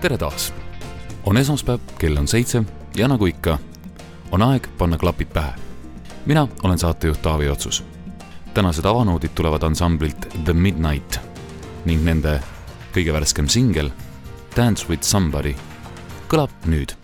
Tere taas. on esmaspäev, kell on seitse ja nagu ikka, on aeg panna klapid pähe. mina olen saatejuht Taavi Otsus. tänased avanoodid tulevad ansamblilt The Midnight ning nende kõige värskem singel Dance with somebody kõlab nüüd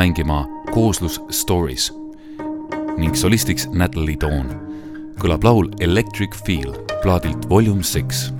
mängima kooslus Stories ning solistiks Natalie Dawn. kõlab laul Electric Feel plaadilt Volume Six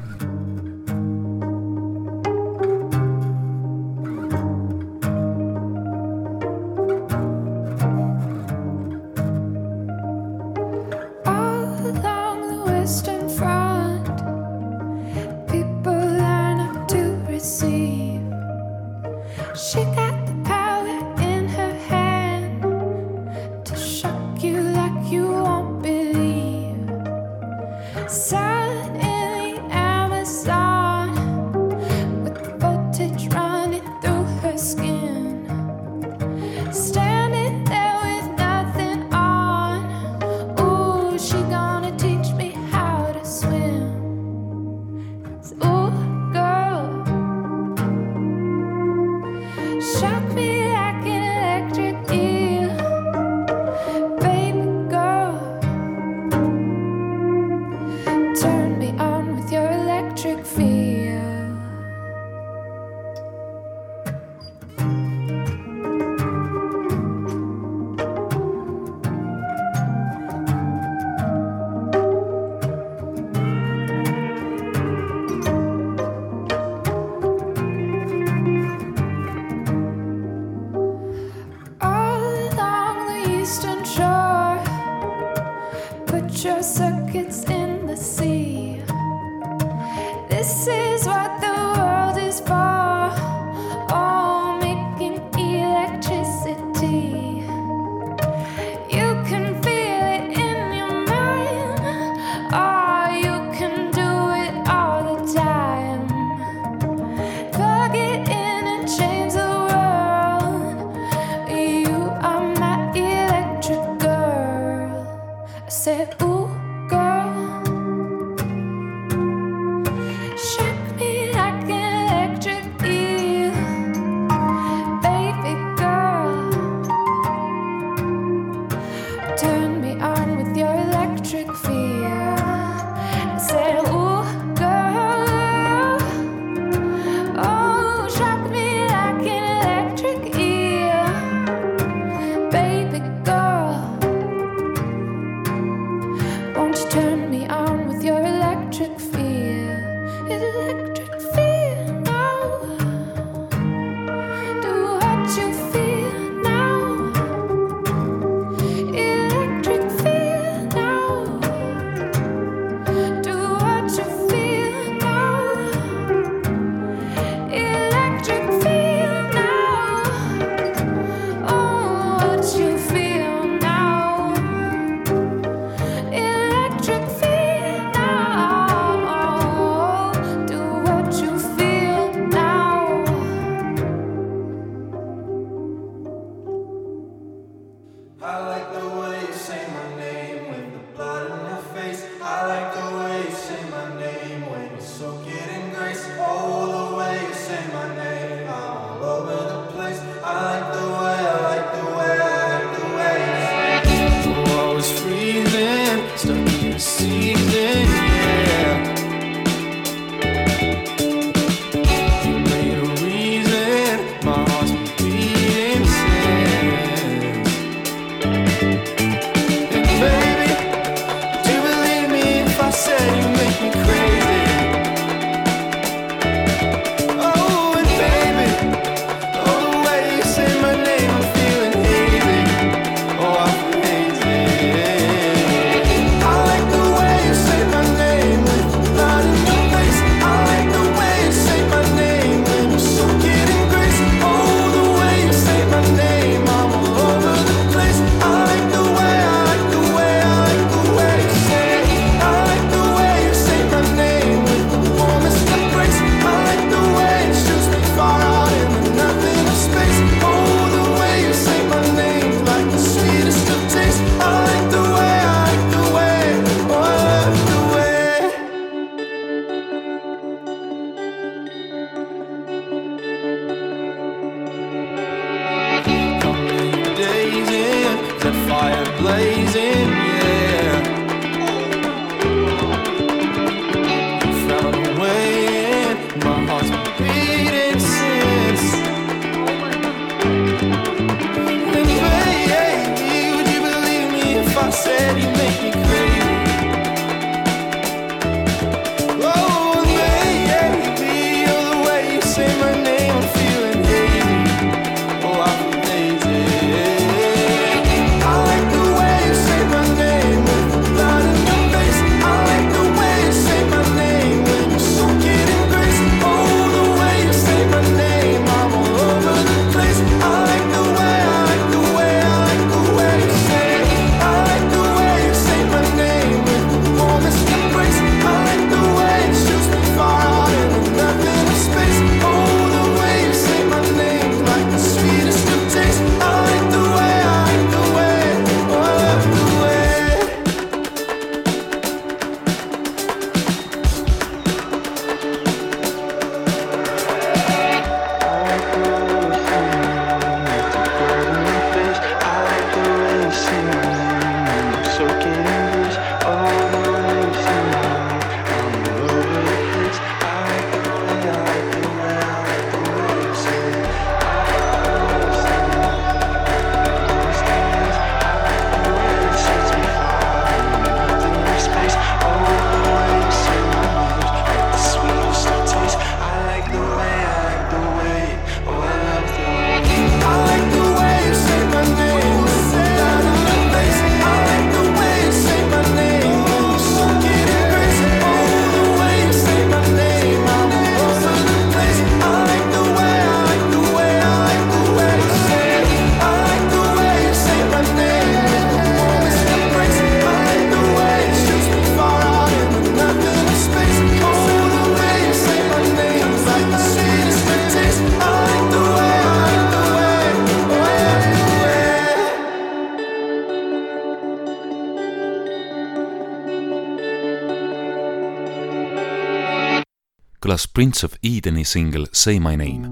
Prince of Edeni singel Say My Name.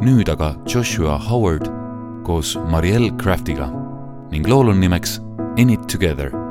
nüüd aga Joshua Howard koos Marielle Craftiga ning lool on nimeks In It Together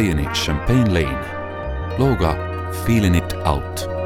stay in it, Champagne Lane. Loga, feeling it out.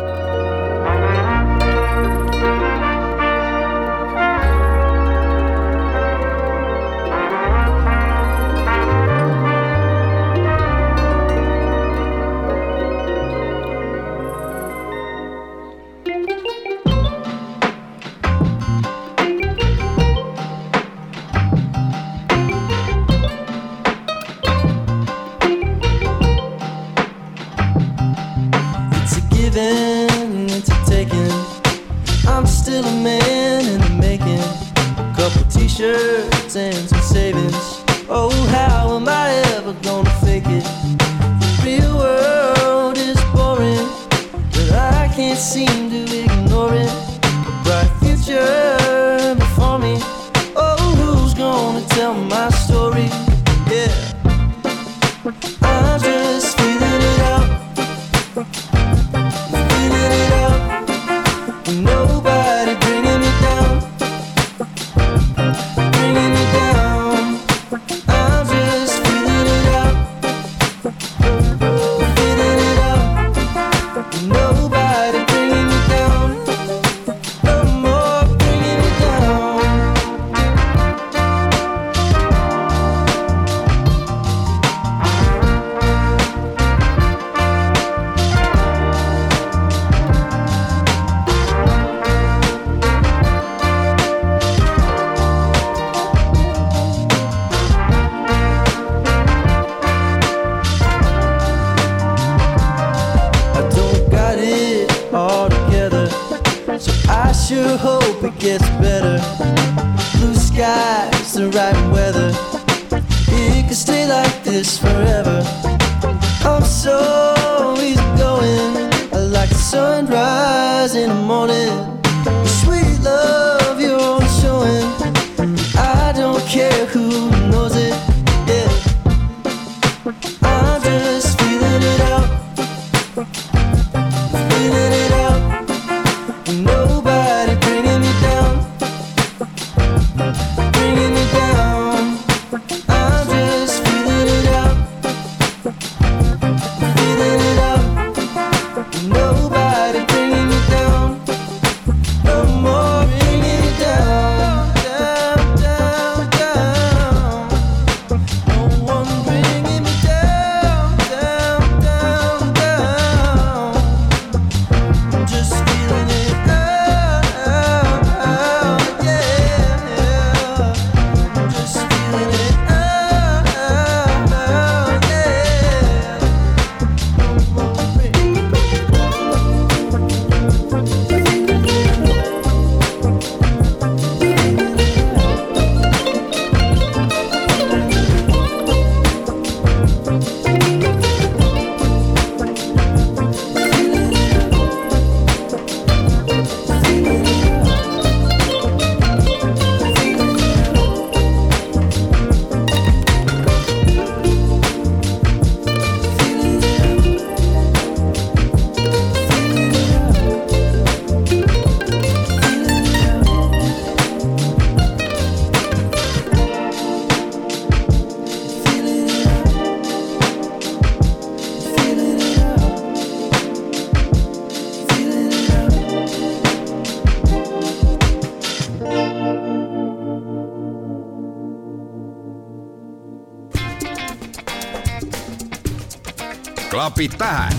napit päähän.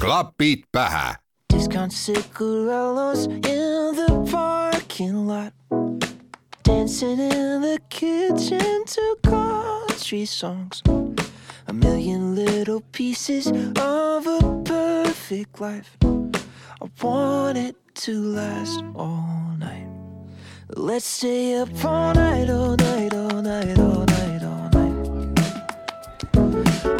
Klapit. Discount cigarillos in the parking lot. Dancing in the kitchen to country songs. A million little pieces of a perfect life. stay up all night, all night, all night, all night, all night.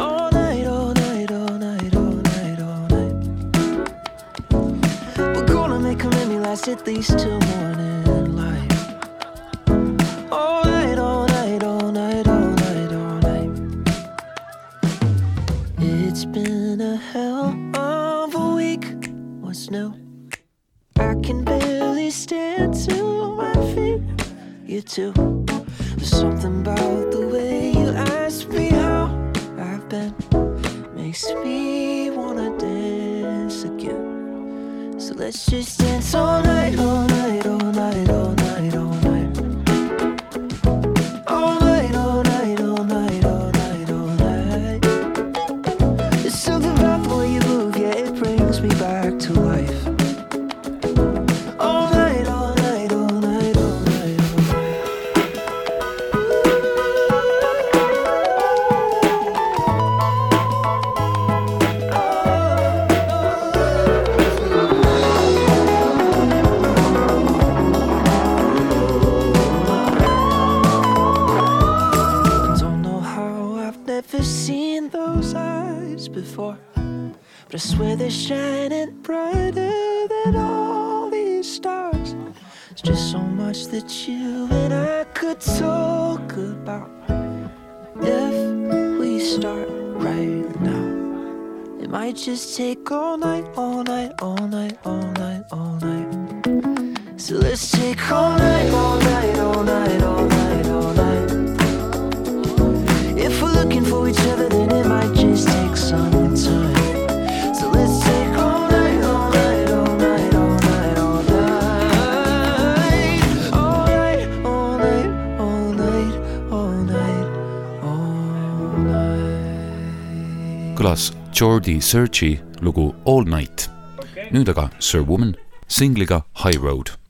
All night, all night, all night, all night, all night. We're gonna make a memory last at least till morning. kõlas Jordi Searchi lugu All Night. nüüd aga Sir Woman singliga High Road.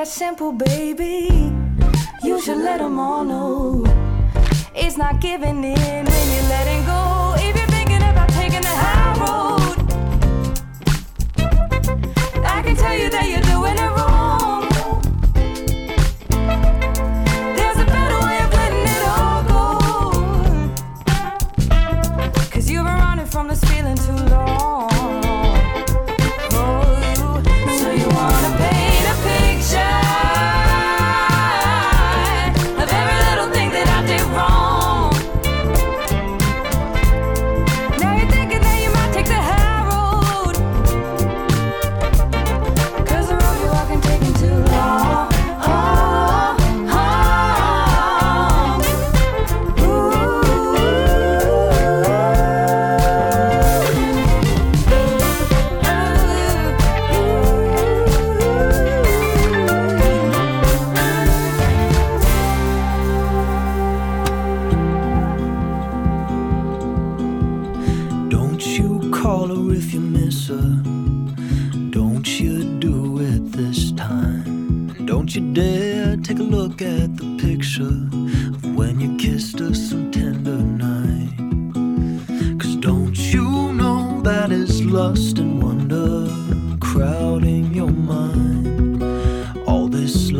that simple, baby. You should let them all know. It's not giving in when you're letting go. If you're thinking about taking the high road, I can tell you that you're doing it right.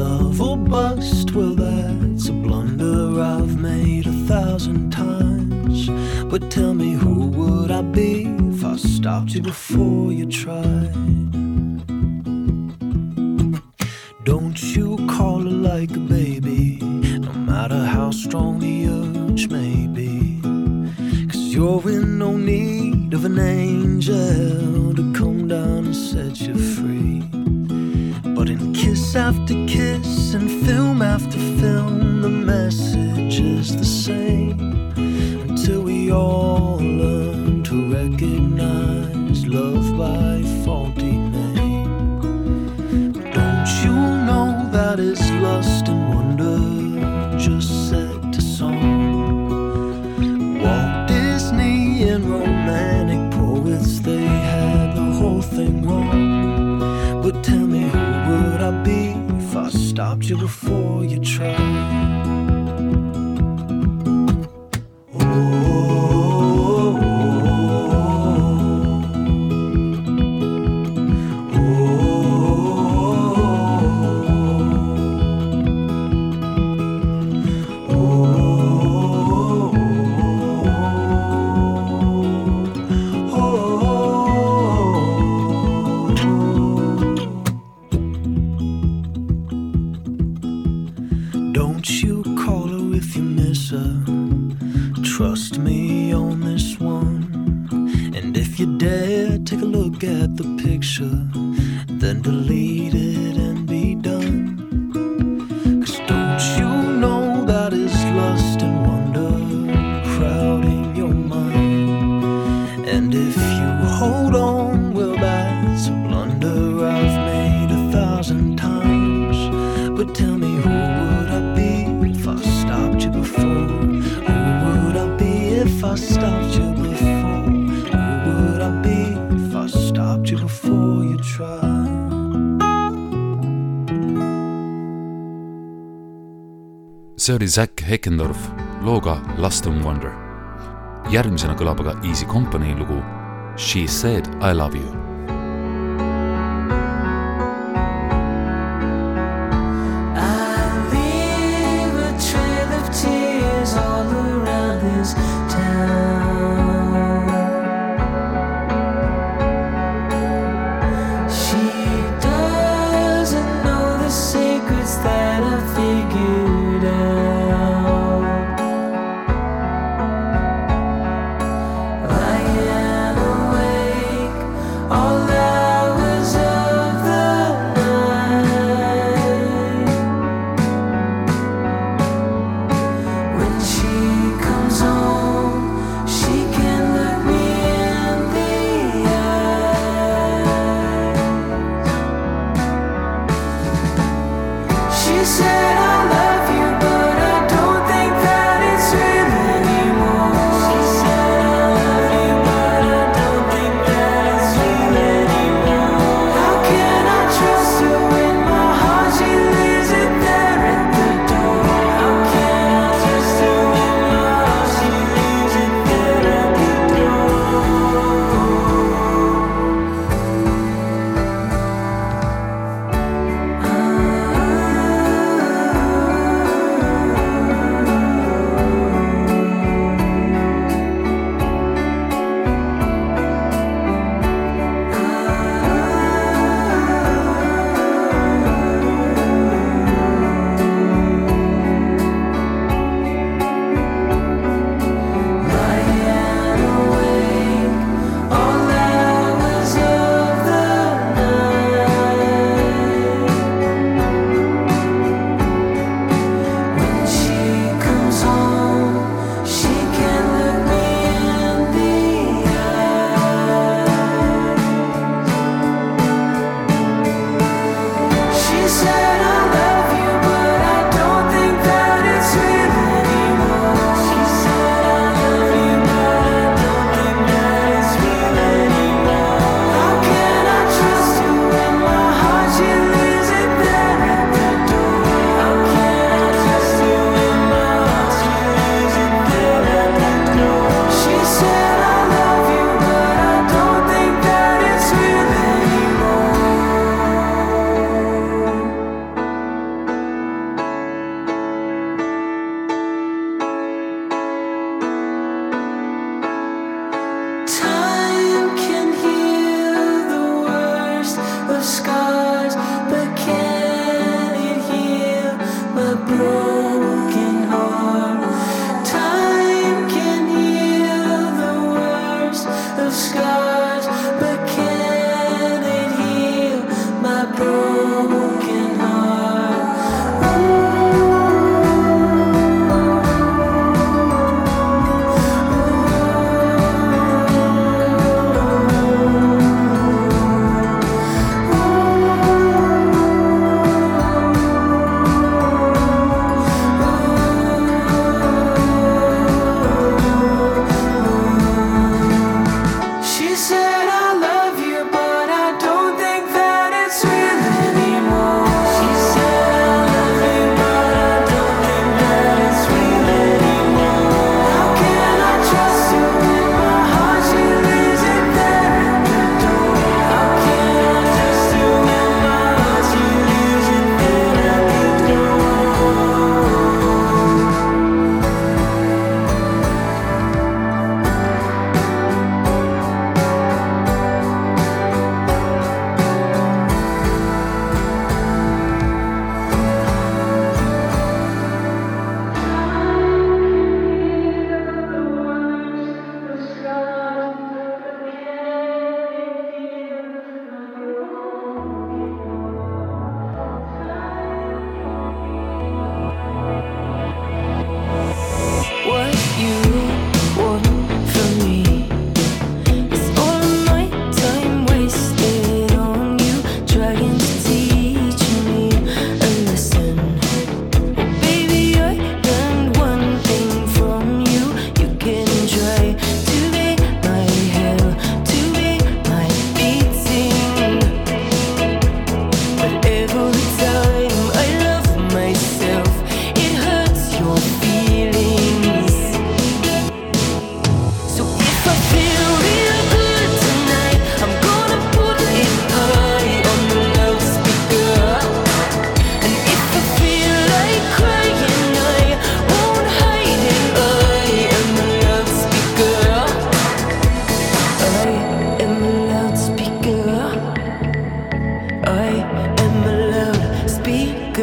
love or bust, well, that's a blunder I've made a thousand times. But tell me, who would I be if I stopped you before you tried? Don't you call it like a baby, no matter how strong the urge may be. Cause you're in no need of an angel kiss after kiss and film after film, the message is the same until we all. you Call her if you miss her. Trust me on this one. And if you dare, take a look at the picture, then delete it. see oli Zack Heckendorf looga Lust and Wonder. järgmisena kõlab aga Easy Company lugu She said I love you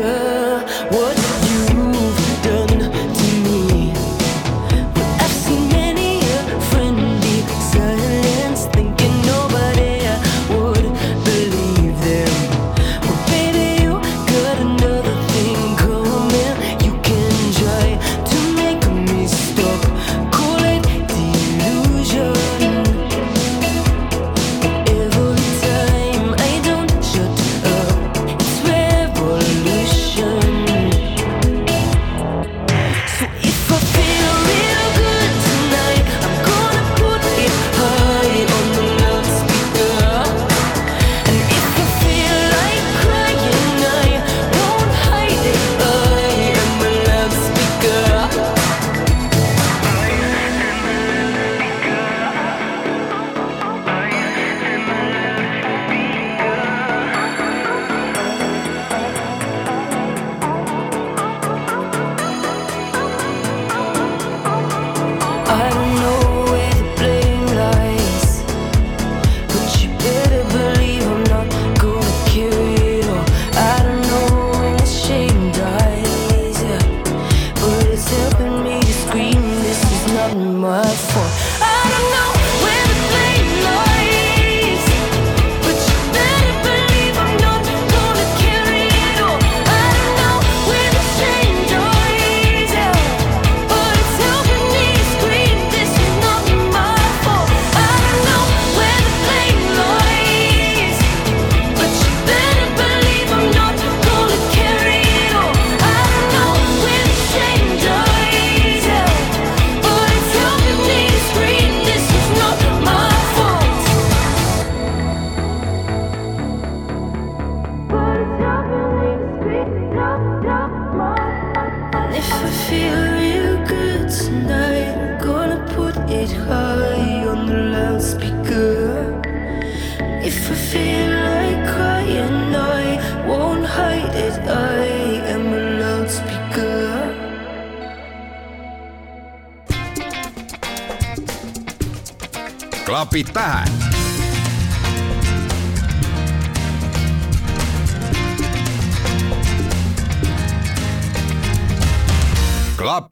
我。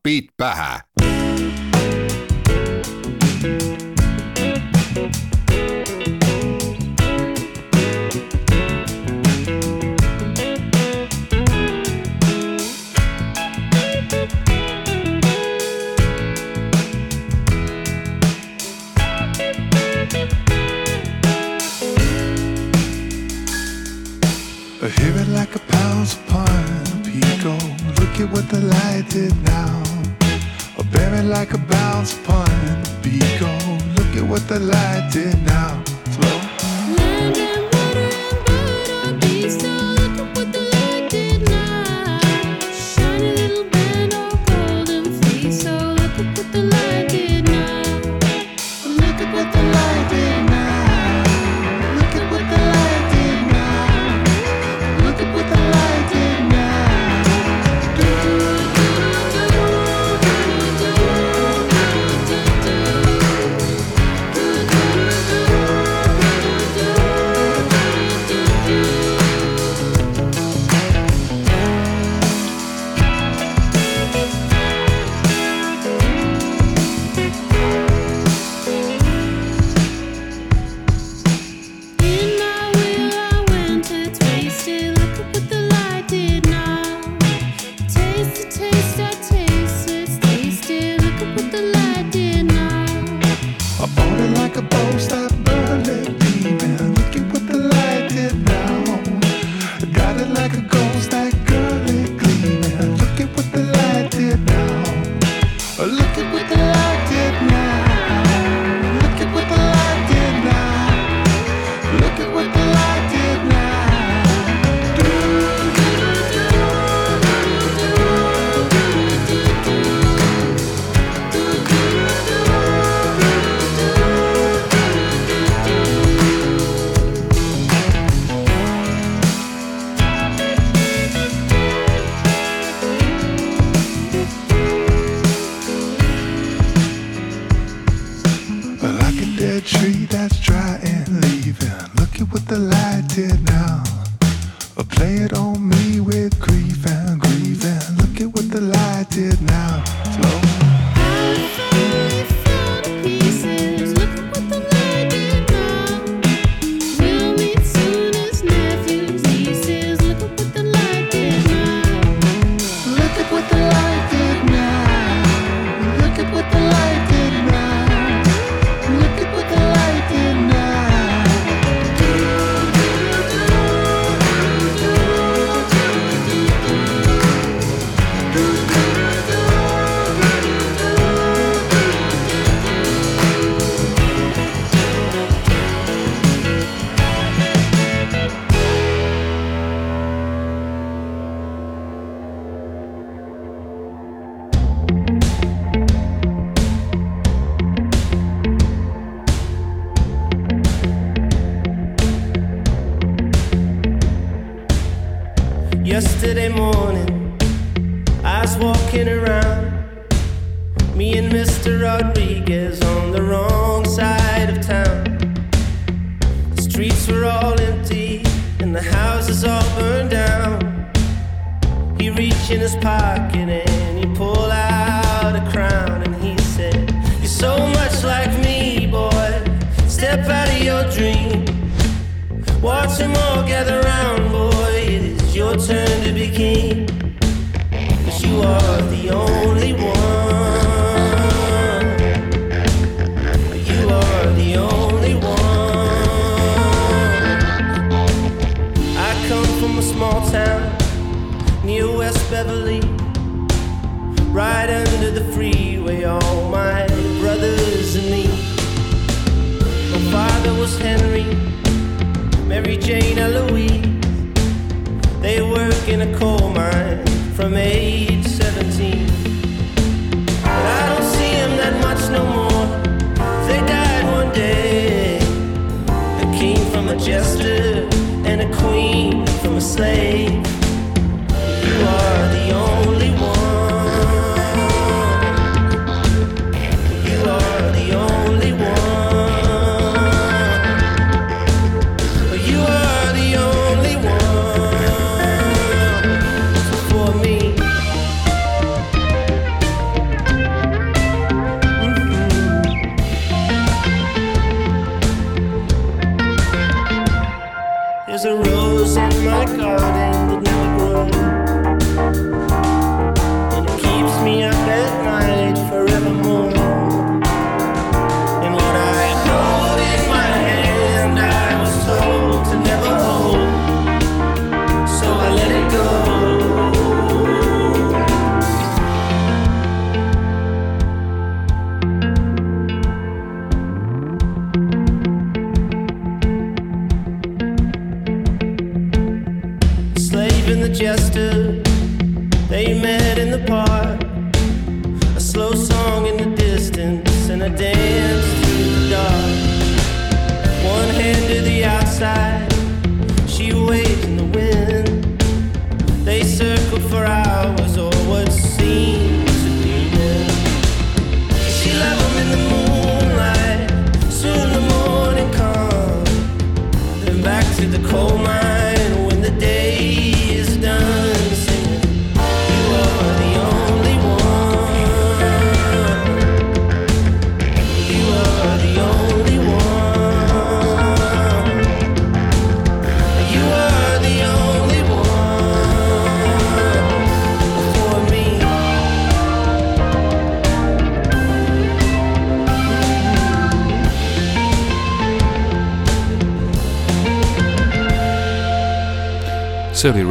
tupid pähe. I hear it like a pounds upon a peak. Look at what the light did like a bounce upon be beat. Look at what the light did now. the house is all burned down. He reached in his pocket and he pulled out a crown and he said, You're so much like me, boy. Step out of your dream. Watch them all gather round, boy. It is your turn to be king. Cause you are the only one. father was Henry, Mary Jane Eloise. They work in a coal mine from age 17. But I don't see them that much no more. They died one day. A king from a jester and a queen from a slave.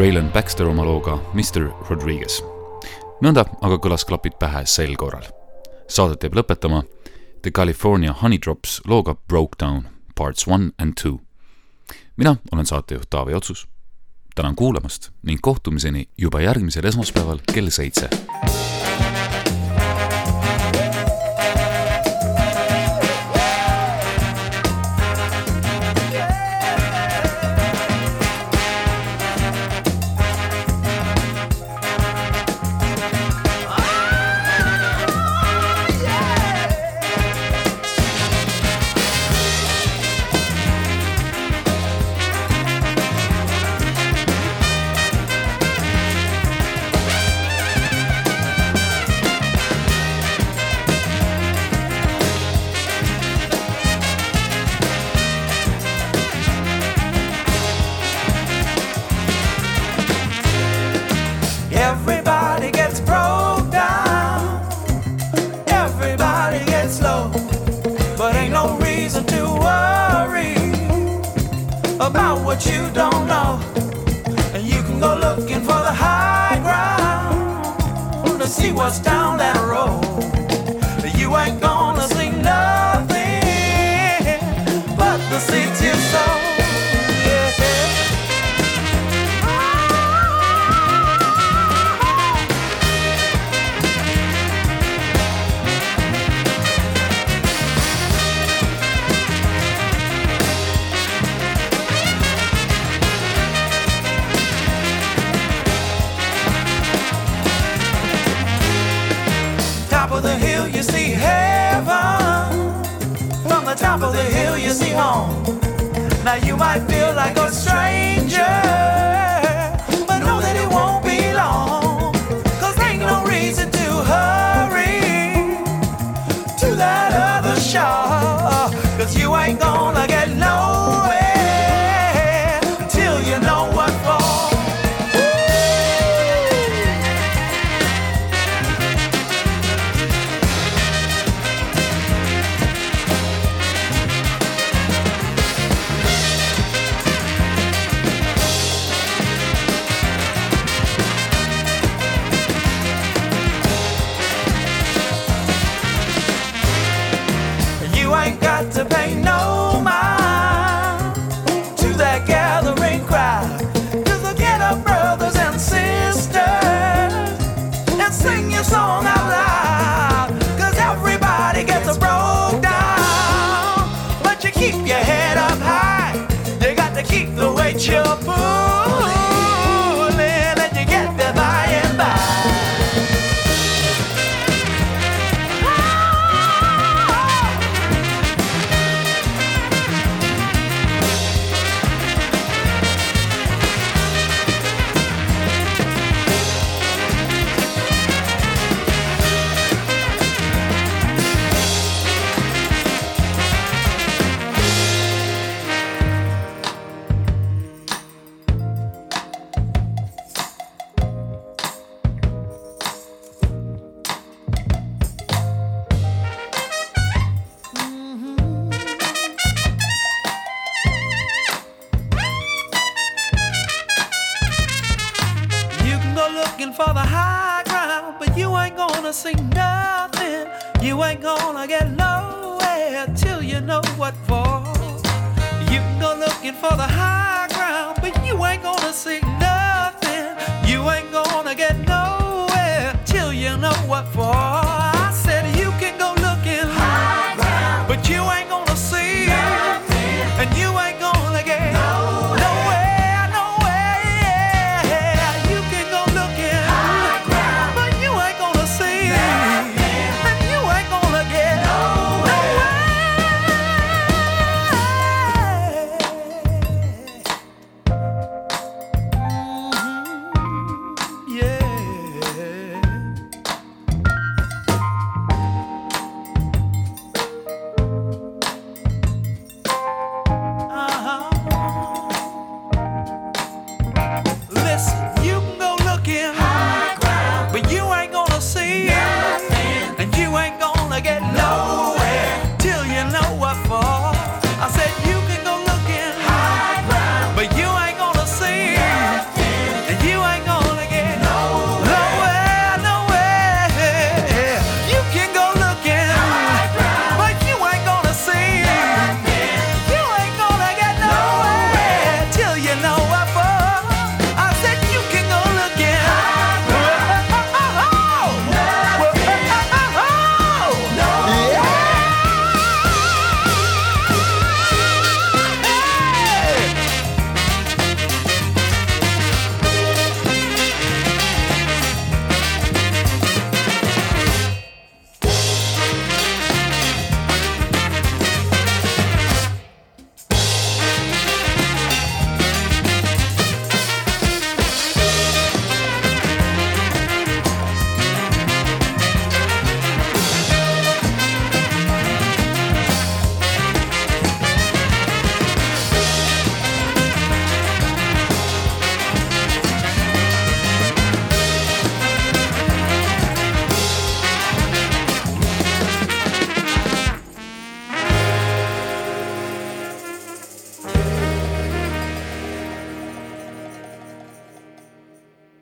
Raylan Baxter oma looga Mr Rodriguez. nõnda aga kõlas klapid pähe sel korral. saadet jääb lõpetama The California Honeydrops looga Broke Down parts one and two. mina olen saatejuht Taavi Otsus. tänan kuulamast ning kohtumiseni juba järgmisel esmaspäeval kell seitse you might feel like a stranger. Yes.